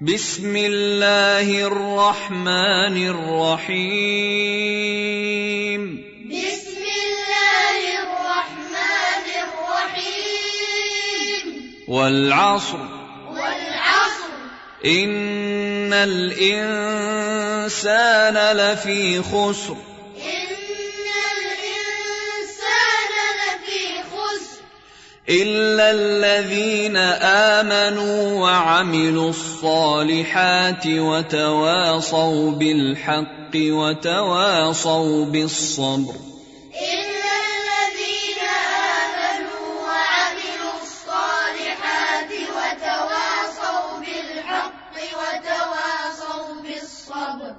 بسم الله الرحمن الرحيم. بسم الله الرحمن الرحيم. والعصر. والعصر. إن الإنسان لفي خسر. إلا الذين آمنوا وعملوا الصالحات وتواصوا بالحق وتواصوا بالصبر إلا الذين آمنوا وعملوا الصالحات وتواصوا بالحق وتواصوا بالصبر